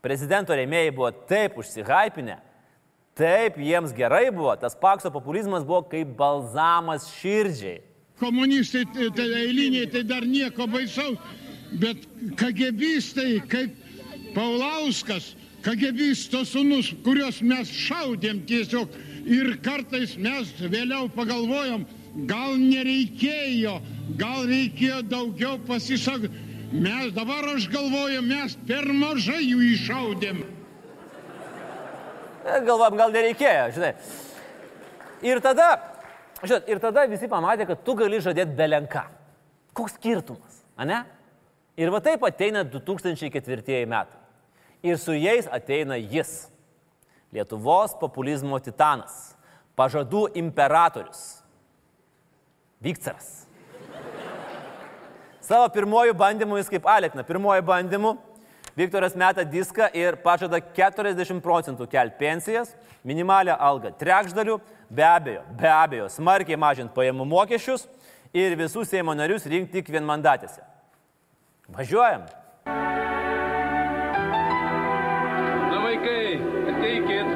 prezidento rėmėjai buvo taip užsihypinę, taip jiems gerai buvo, tas pakso populizmas buvo kaip balzamas širdžiai. Komunistai tai, tai eiliniai tai dar nieko baisaus, bet kagebistai kaip Paulauskas, kagebisto sunus, kuriuos mes šaudėm tiesiog ir kartais mes vėliau pagalvojom, gal nereikėjo, gal reikėjo daugiau pasisakyti. Mes dabar aš galvoju, mes per mažai jų iššaudėm. Galvom, gal nereikėjo, žinai. Ir tada, žinot, ir tada visi pamatė, kad tu gali žadėti belenką. Koks skirtumas, ane? Ir va taip ateina 2004 metai. Ir su jais ateina jis. Lietuvos populizmo titanas. Pažadų imperatorius. Vikcaras. Savo pirmojų bandymų jis kaip Alekna. Pirmojų bandymų Viktoras meta diską ir pažada 40 procentų kelti pensijas, minimalią algą trečdalių, be abejo, be abejo, smarkiai mažinti pajamų mokesčius ir visus Seimo narius rinkti tik vienmandatėse. Važiuojam. Na vaikai, ateikit.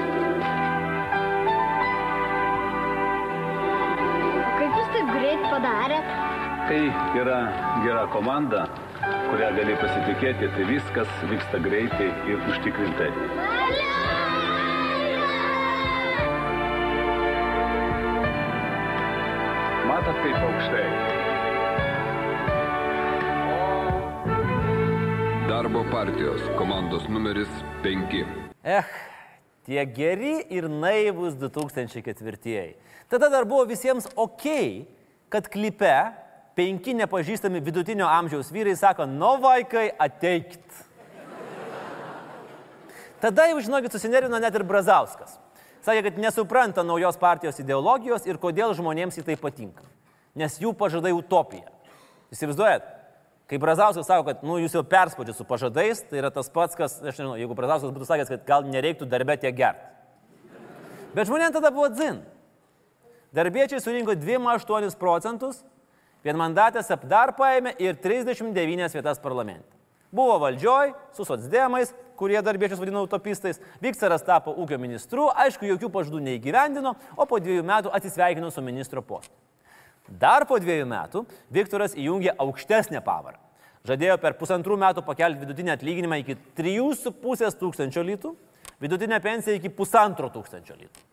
Kaip jūs taip greit padarėt? Kai yra gera komanda, kurią gali pasitikėti, tai viskas vyksta greitai ir užtikrintai. Matot, kaip aukštai. Darbo partijos komandos numeris 5. Eh, tie geri ir naivus 2004. Tada dar buvo visiems ok, kad klipe penki nepažįstami vidutinio amžiaus vyrai sako, nu vaikai, ateikit. Tada jau, žinokit, susinervino net ir Brazauskas. Sakė, kad nesupranta naujos partijos ideologijos ir kodėl žmonėms į tai patinka. Nes jų pažadai utopija. Įsivaizduojat? Kai Brazauskas sako, kad nu, jūs jau perspaudžiate su pažadais, tai yra tas pats, kas, aš nežinau, jeigu Brazauskas būtų sakęs, kad gal nereiktų darbę tiek gerti. Bet žmonėms tada buvo dzin. Darbiečiai surinko 2,8 procentus, vienmandatės apdar paėmė ir 39 vietas parlamente. Buvo valdžioj su socdemais, kurie darbiečius vadino utopistais, Viktoras tapo ūkio ministru, aišku, jokių pažadų neįgyvendino, o po dviejų metų atsisveikino su ministro postu. Dar po dviejų metų Viktoras įjungė aukštesnę pavarą. Žadėjo per pusantrų metų pakelti vidutinį atlyginimą iki 3,5 tūkstančio litų, vidutinę pensiją iki pusantro tūkstančio litų.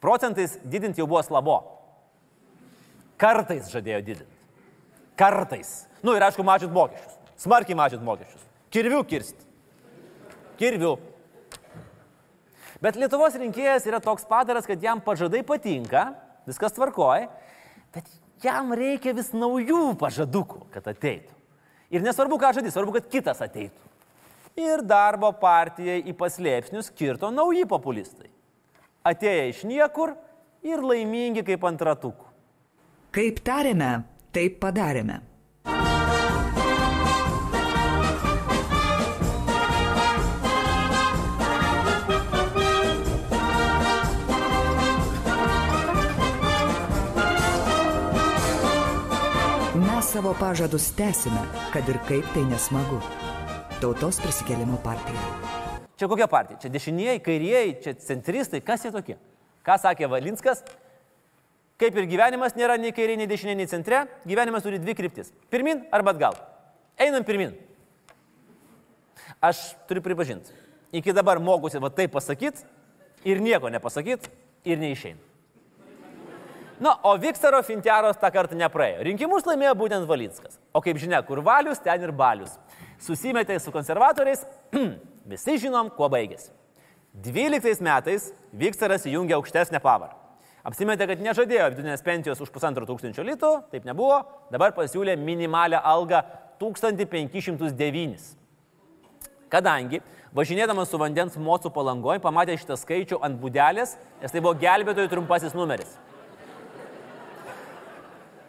Procentais didinti jau buvo slabo. Kartais žadėjo didinti. Kartais. Nu ir aišku, mažinti mokesčius. Smarkiai mažinti mokesčius. Kirvių kirsti. Kirvių. Bet Lietuvos rinkėjas yra toks padaras, kad jam pažadai patinka, viskas tvarkoja, bet jam reikia vis naujų pažadukų, kad ateitų. Ir nesvarbu, ką žadys, svarbu, kad kitas ateitų. Ir darbo partijai į paslėpsnius kirto nauji populistai. Atėję iš niekur ir laimingi kaip ant ratukų. Kaip tarėme, taip padarėme. Savo pažadus tęsime, kad ir kaip tai nesmagu. Tautos prisikėlimo partija. Čia kokia partija? Čia dešinieji, kairieji, čia centristai, kas jie tokie? Ką sakė Valinskas? Kaip ir gyvenimas nėra nei kairė, nei dešinė, nei centre, gyvenimas turi dvi kryptis. Pirmin arba atgal. Einam pirmin. Aš turiu pripažinti, iki dabar mokusi va taip pasakyti ir nieko nepasakyti ir neišeina. Na, o Viktoro Fintiaros tą kartą nepraėjo. Rinkimus laimėjo būtent Valinskas. O kaip žinia, kur valius, ten ir balius. Susimetė su konservatoriais, visi žinom, kuo baigėsi. 12 metais Viktoras įjungė aukštesnę pavarą. Apsimetė, kad nežadėjo vidutinės pensijos už pusantro tūkstančio litų, taip nebuvo, dabar pasiūlė minimalią algą 1509. Kadangi važinėdamas su vandens mocu palangoje pamatė šitą skaičių ant būdelės, nes tai buvo gelbėtojų trumpasis numeris.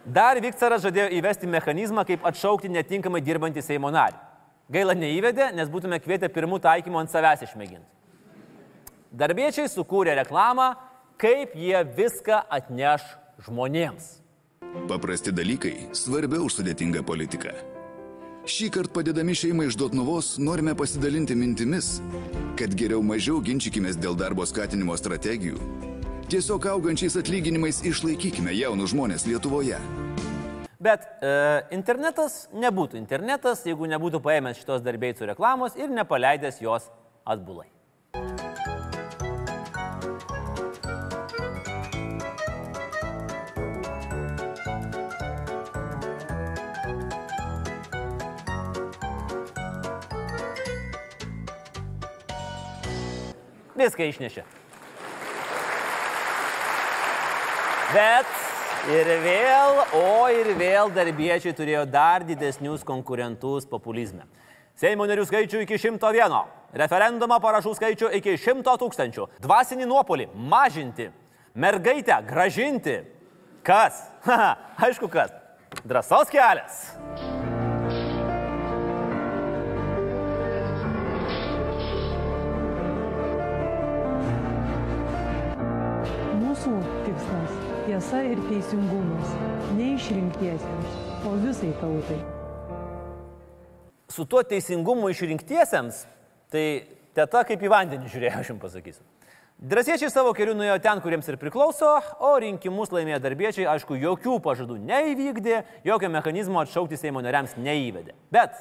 Dar Viktoras žadėjo įvesti mechanizmą, kaip atšaukti netinkamai dirbantį Seimo narį. Gaila neįvedė, nes būtume kvietę pirmų taikymų ant savęs išmėginti. Darbiečiai sukūrė reklamą, kaip jie viską atneš žmonėms. Paprasti dalykai svarbiau už sudėtingą politiką. Šį kartą padėdami šeimai iš Dotnuvos norime pasidalinti mintimis, kad geriau mažiau ginčykime dėl darbo skatinimo strategijų. Tiesiog augančiais atlyginimais išlaikykime jaunus žmonės Lietuvoje. Bet e, internetas nebūtų internetas, jeigu nebūtų paėmęs šitos darbėjų reklamos ir nepaleidęs jos atbulai. Viską išnešė. Bet ir vėl, o ir vėl darbiečiai turėjo dar didesnius konkurentus populizme. Seimo narių skaičių iki 101, referendumo parašų skaičių iki 100 tūkstančių, dvasinį nuopolį mažinti, mergaitę gražinti. Kas? Haha, aišku kas. Drąsos kelias. Mūsų tikslas - tiesa ir teisingumas. Ne išrinktiesiems, o visai tautai. Su tuo teisingumu išrinktiesiems, tai teta kaip į vandenį žiūrėjo, aš jums pasakysiu. Drąsiečiai savo keliu nuėjo ten, kuriems ir priklauso, o rinkimus laimėję darbiečiai, aišku, jokių pažadų neįvykdė, jokio mechanizmo atšaukti Seimo nariams neįvedė. Bet,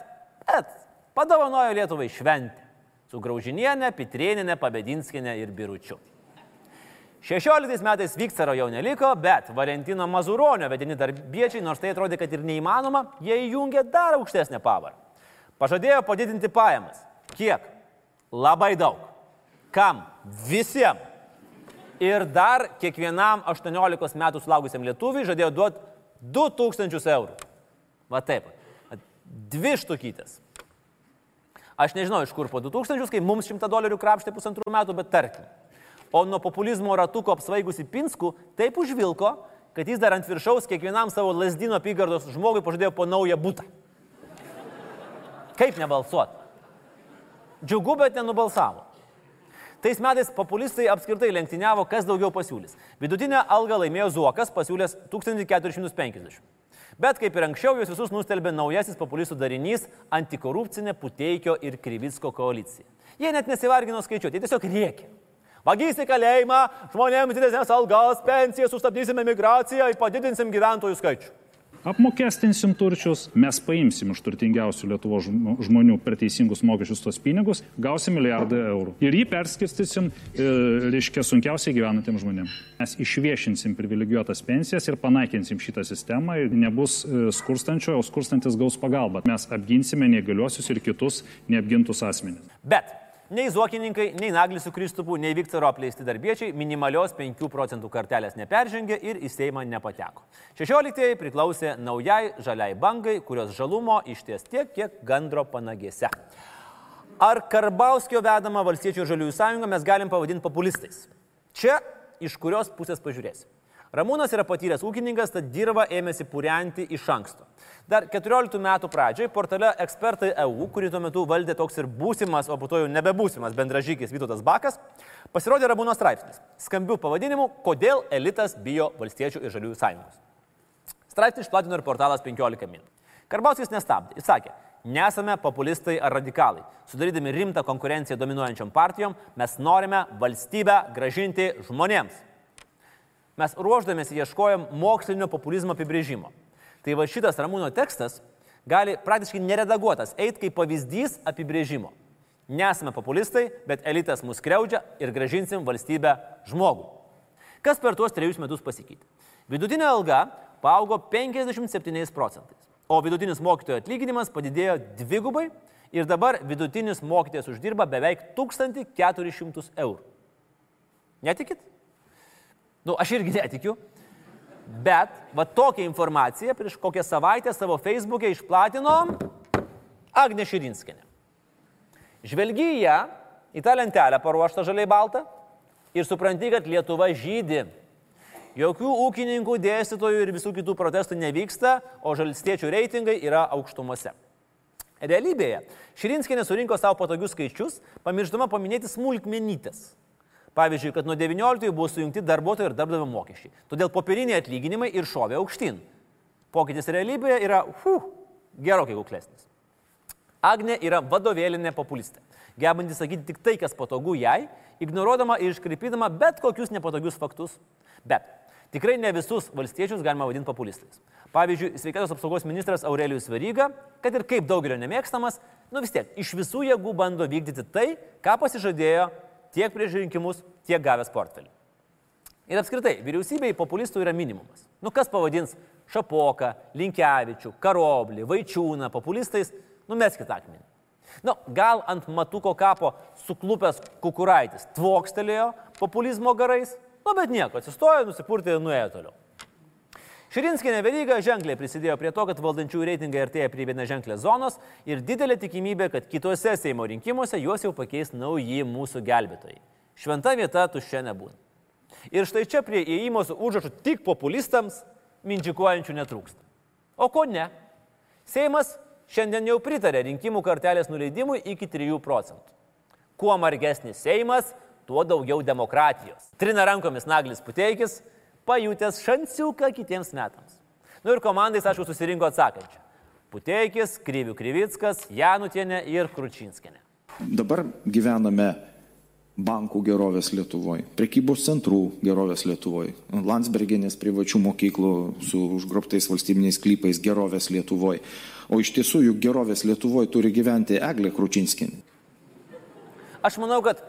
bet, padovanojo Lietuvai šventę su Graužinienė, Pitrieninė, Pabedinskinė ir Biručiu. 16 metais Viktoro jau neliko, bet Valentino Mazuronio vedini darbiečiai, nors tai atrodė, kad ir neįmanoma, jie įjungė dar aukštesnę pavarą. Pažadėjo padidinti pajamas. Kiek? Labai daug. Kam? Visiems. Ir dar kiekvienam 18 metų sulaukusiam lietuviui žadėjo duoti 2000 eurų. Va taip. Dvi štukytės. Aš nežinau, iš kur po 2000, kai mums 100 dolerių krapštė pusantrų metų, bet tarkim. O nuo populizmo ratuko apsvaigusi Pinskų taip užvilko, kad jis dar ant viršaus kiekvienam savo lasdino apygardos žmogui pažadėjo po naują būtą. Kaip nebalsuot? Džiugu, bet nenubalsavo. Tais metais populistai apskritai lenktyniavo, kas daugiau pasiūlys. Vidutinę algą laimėjo Zuokas, pasiūlęs 1450. Bet kaip ir anksčiau, juos visus nustelbė naujasis populistų darinys - antikorupcinė Puteikio ir Krivitsko koalicija. Jie net nesivargino skaičiuoti, jie tiesiog rėkė. Vagys į kalėjimą, žmonėms didesnės algas, pensijas, sustabdysime migraciją ir padidinsim gyventojų skaičių. Apmokestinsim turčius, mes paimsim iš turtingiausių Lietuvo žmo- žmonių per teisingus mokesčius tos pinigus, gausim milijardą eurų. Ir jį perskirstysim, e, reiškia, sunkiausiai gyvenantiems žmonėms. Mes išviešinsim privilegijuotas pensijas ir panaikinsim šitą sistemą ir nebus e, skurstančio, o skurstantis gaus pagalbą. Mes apginsime neįgaliuosius ir kitus neapgintus asmenis. Bet nei Zuokininkai, nei Naglis su Kristupu, nei Viktoro apleisti darbiečiai minimalios 5 procentų kartelės neperžengė ir į Seimą nepateko. 16 priklausė naujai žaliai bangai, kurios žalumo išties tiek, kiek gandro panagėse. Ar Karbauskio vedama Valstiečių Žaliųjų sąjunga mes galim pavadinti populistais? Čia iš kurios pusės pažiūrėsim. Ramūnas yra patyręs ūkininkas, tad dirba ėmėsi purianti iš anksto. Dar 14 metų pradžioje portale Ekspertai EU, kurį tuo metu valdė toks ir būsimas, o po to jau nebebūsimas bendražykis Vytautas Bakas, pasirodė Ramūno straipsnis. Skambių pavadinimų, kodėl elitas bijo Valstiečių ir Žaliųjų sąjungos. Straipsnį išplatino ir portalas 15 min. Karbauskis nestabdė. Jis sakė, nesame populistai ar radikalai. Sudarydami rimtą konkurenciją dominuojančiom partijom, mes norime valstybę gražinti žmonėms. Mes ruoždamėsi ieškojom mokslinio populizmo apibrėžimo. Tai va šitas Ramūno tekstas gali praktiškai neredaguotas eiti kaip pavyzdys apibrėžimo. Nesame populistai, bet elitas mus kreudžia ir gražinsim valstybę žmogų. Kas per tuos trejus metus pasikeitė? Vidutinė alga paaugo 57 procentais, o vidutinis mokytojo atlyginimas padidėjo dvigubai ir dabar vidutinis mokytojas uždirba beveik 1400 eurų. Netikit? Nu, aš irgi netikiu. Bet va tokią informaciją prieš kokią savaitę savo Facebook'e išplatino Agne Širinskinė. Žvelgi į ją, į tą lentelę paruoštą žaliai baltą ir supranti, kad Lietuva žydi. Jokių ūkininkų, dėstytojų ir visų kitų protestų nevyksta, o žalstiečių reitingai yra aukštumose. Realybėje Širinskinė surinko savo patogius skaičius, pamirštama paminėti smulkmenytės. Pavyzdžiui, kad nuo 19 buvo sujungti darbuotojų ir darbdavio mokesčiai. Todėl popieriniai atlyginimai ir šovė aukštyn. Pokytis realybėje yra, fu, gerokai kuklesnis. Agne yra vadovėlinė populistė, gebanti sakyti tik tai, kas patogu jai, ignoruodama ir iškreipydama bet kokius nepatogius faktus. Bet tikrai ne visus valstiečius galima vadinti populistais. Pavyzdžiui, sveikatos apsaugos ministras Aurelijus Veryga, kad ir kaip daugelio nemėgstamas, nu vis tiek iš visų jėgų bando vykdyti tai, ką pasižadėjo tiek prieš rinkimus, tiek gavęs portfelį. Ir apskritai, vyriausybei populistų yra minimumas. Nu kas pavadins Šapoką, Linkevičių, Karoblį, Vaičiūną populistais, numeskit akmenį. Nu, gal ant matuko kapo suklupęs kukuraitis tvokstelėjo populizmo garais, nu bet nieko, atsistojo, nusipurtė ir nuėjo toliau. Širinskinė veryga ženkliai prisidėjo prie to, kad valdančiųjų reitingai artėja prie viena ženklės zonos ir didelė tikimybė, kad kitose Seimo rinkimuose juos jau pakeis nauji mūsų gelbėtojai. Šventa vieta tuščia nebūna. Ir štai čia prie įėjimo su užrašu tik populistams mindžikuojančių netrūksta. O ko ne? Seimas šiandien jau pritarė rinkimų kartelės nuleidimui iki 3 procentų. Kuo margesnis Seimas, tuo daugiau demokratijos. Trina rankomis Naglis Puteikis, pajutęs šansiuką kitiems metams. Nu ir komandais, aišku, susirinko atsakančią. Puteikis, Kryvių Kryvickas, Janutienė ir Kručinskinė. Dabar gyvename bankų gerovės Lietuvoje, prekybos centrų gerovės Lietuvoje, Landsbergenės privačių mokyklų su užgrobtais valstybiniais klypais gerovės Lietuvoje. O iš tiesų juk gerovės Lietuvoje turi gyventi Eglė Kručinskinė. Aš manau, kad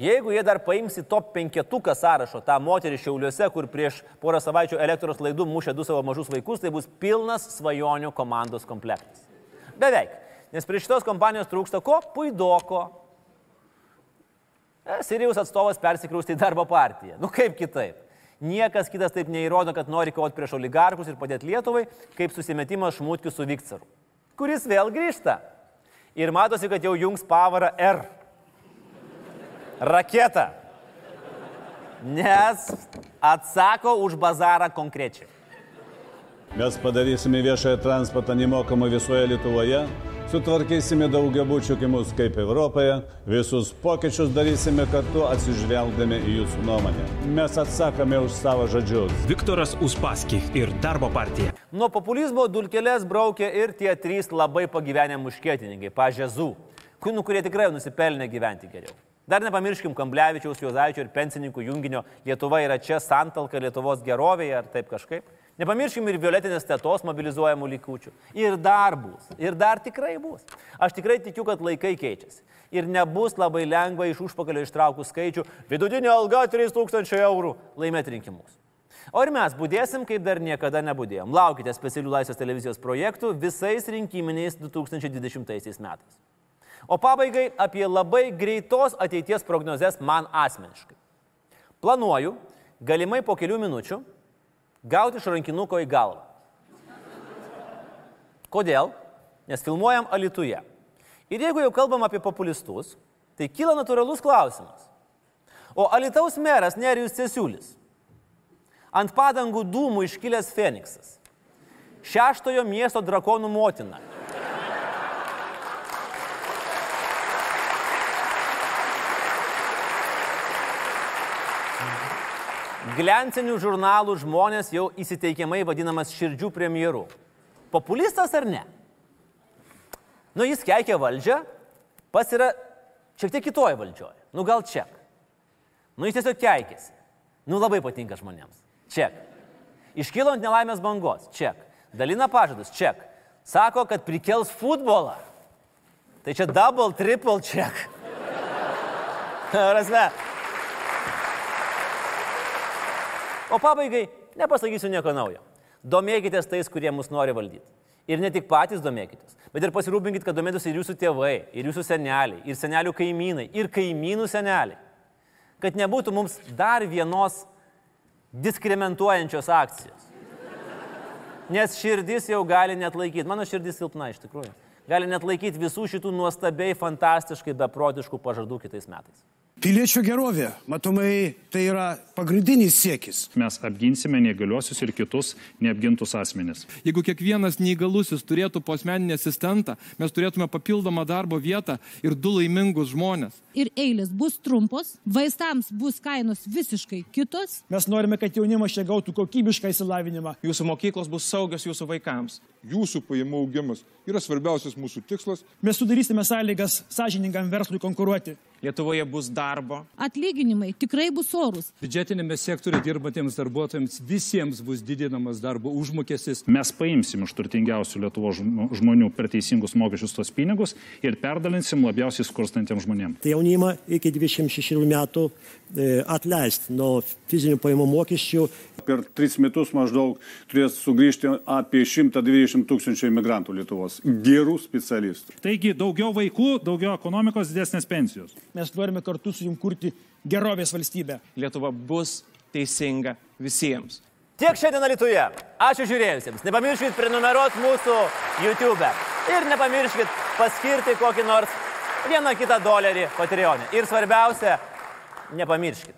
jeigu jie dar paims į top penketuką sąrašo tą moterį Šiauliuose, kur prieš porą savaičių elektros laidų mušė du savo mažus vaikus, tai bus pilnas svajonių komandos komplektas. Beveik. Nes prie šitos kompanijos trūksta ko? Puidoko. E, Sirijos atstovas persikrausti į darbo partiją. Nu kaip kitaip? Niekas kitas taip neįrodo, kad nori kovoti prieš oligarkus ir padėti Lietuvai, kaip susimetimas šmutkių su Vikcaru, kuris vėl grįžta. Ir matosi, kad jau jungs pavarą R. Raketa. Nes atsako už bazarą konkrečiai. Mes padarysime viešąją transportą nemokamą visoje Lietuvoje, sutvarkysime daugiabučių kimus kaip Europoje, visus pokyčius darysime kartu atsižvelgdami į jūsų nuomonę. Mes atsakome už savo žodžius. Viktoras Uspaskich ir Darbo partija. Nuo populizmo dulkelės braukė ir tie trys labai pagyvenę muškietininkai, pažezų, kūnų, kurie tikrai nusipelnė gyventi geriau. Dar nepamirškim Kamblevičiaus, Juozaičio ir pensininkų junginio Lietuva yra čia santalka Lietuvos gerovėje ar taip kažkaip. Nepamirškim ir violetinės tetos mobilizuojamų likučių. Ir dar bus. Ir dar tikrai bus. Aš tikrai tikiu, kad laikai keičiasi. Ir nebus labai lengva iš užpakalio ištraukų skaičių vidutinė alga 3000 eurų laimėti rinkimus. O ir mes būdėsim, kaip dar niekada nebūdėjom. Laukite specialių Laisvės televizijos projektų visais rinkiminiais 2020 metais. O pabaigai apie labai greitos ateities prognozes man asmeniškai. Planuoju, galimai po kelių minučių, gauti iš rankinuko į galvą. Kodėl? Nes filmuojam Alituje. Ir jeigu jau kalbam apie populistus, tai kyla natūralus klausimas. O Alitaus meras Nerijus Cesiulis. Ant padangų dūmų iškilęs Feniksas. Šeštojo miesto drakonų motina. Gliancinių žurnalų žmonės jau įsiteikiamai vadinamas širdžių premjeru. Populistas ar ne? Nu, jis keikia valdžią, pas yra šiek tiek kitoje valdžioje. Nu, gal čia. Nu, jis tiesiog keikėsi. Nu, labai patinka žmonėms. Čia. Iškilo ant nelaimės bangos. Čia. Dalina pažadus. Čia. Sako, kad prikels futbolą. Tai čia double, triple check. Rasme. O pabaigai nepasakysiu nieko naujo. Domėkitės tais, kurie mus nori valdyti. Ir ne tik patys domėkitės, bet ir pasirūpinkit, kad domėtųsi ir jūsų tėvai, ir jūsų seneliai, ir senelių kaimynai, ir kaimynų seneliai. Kad nebūtų mums dar vienos diskrimentuojančios akcijos. Nes širdis jau gali net laikyti, mano širdis silpna iš tikrųjų, gali net laikyti visų šitų nuostabiai, fantastiškai, beprotiškų pažadų kitais metais. Piliečio gerovė, matomai, tai yra pagrindinis siekis. Mes apginsime neįgaliuosius ir kitus neapgintus asmenis. Jeigu kiekvienas neįgalusis turėtų posmeninį asistentą, mes turėtume papildomą darbo vietą ir du laimingus žmonės. Ir eilės bus trumpos, vaistams bus kainos visiškai kitos. Mes norime, kad jaunimas čia gautų kokybišką įsilavinimą. Jūsų mokyklos bus saugios jūsų vaikams. Jūsų pajamų augimas yra svarbiausias mūsų tikslas. Mes sudarysime sąlygas sąžiningam verslui konkuruoti. Lietuvoje bus darbo. Atlyginimai tikrai bus orus. Biudžetinėme sektoriuje dirbantiems darbuotojams visiems bus didinamas darbo užmokestis. Mes paimsim iš turtingiausių Lietuvo žmonių per teisingus mokesčius tos pinigus ir perdalinsim labiausiai skurstantiems žmonėms. Tai jaunimą iki 26 metų atleisti nuo fizinių pajamų mokesčių. Per tris metus maždaug turės sugrįžti apie 120 tūkstančių imigrantų Lietuvos. Gerų specialistų. Taigi daugiau vaikų, daugiau ekonomikos, didesnės pensijos. Mes norime kartu su jum kurti gerovės valstybę. Lietuva bus teisinga visiems. Tiek šiandien Lietuvoje. Ačiū žiūrėjusiems. Nepamirškit prenumeruoti mūsų YouTube. Ir nepamirškit paskirti kokį nors vieną kitą dolerį Patreonė. Ir svarbiausia, nepamirškit.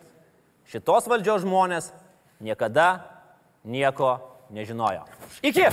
Šitos valdžios žmonės niekada nieko nežinojo. Iki!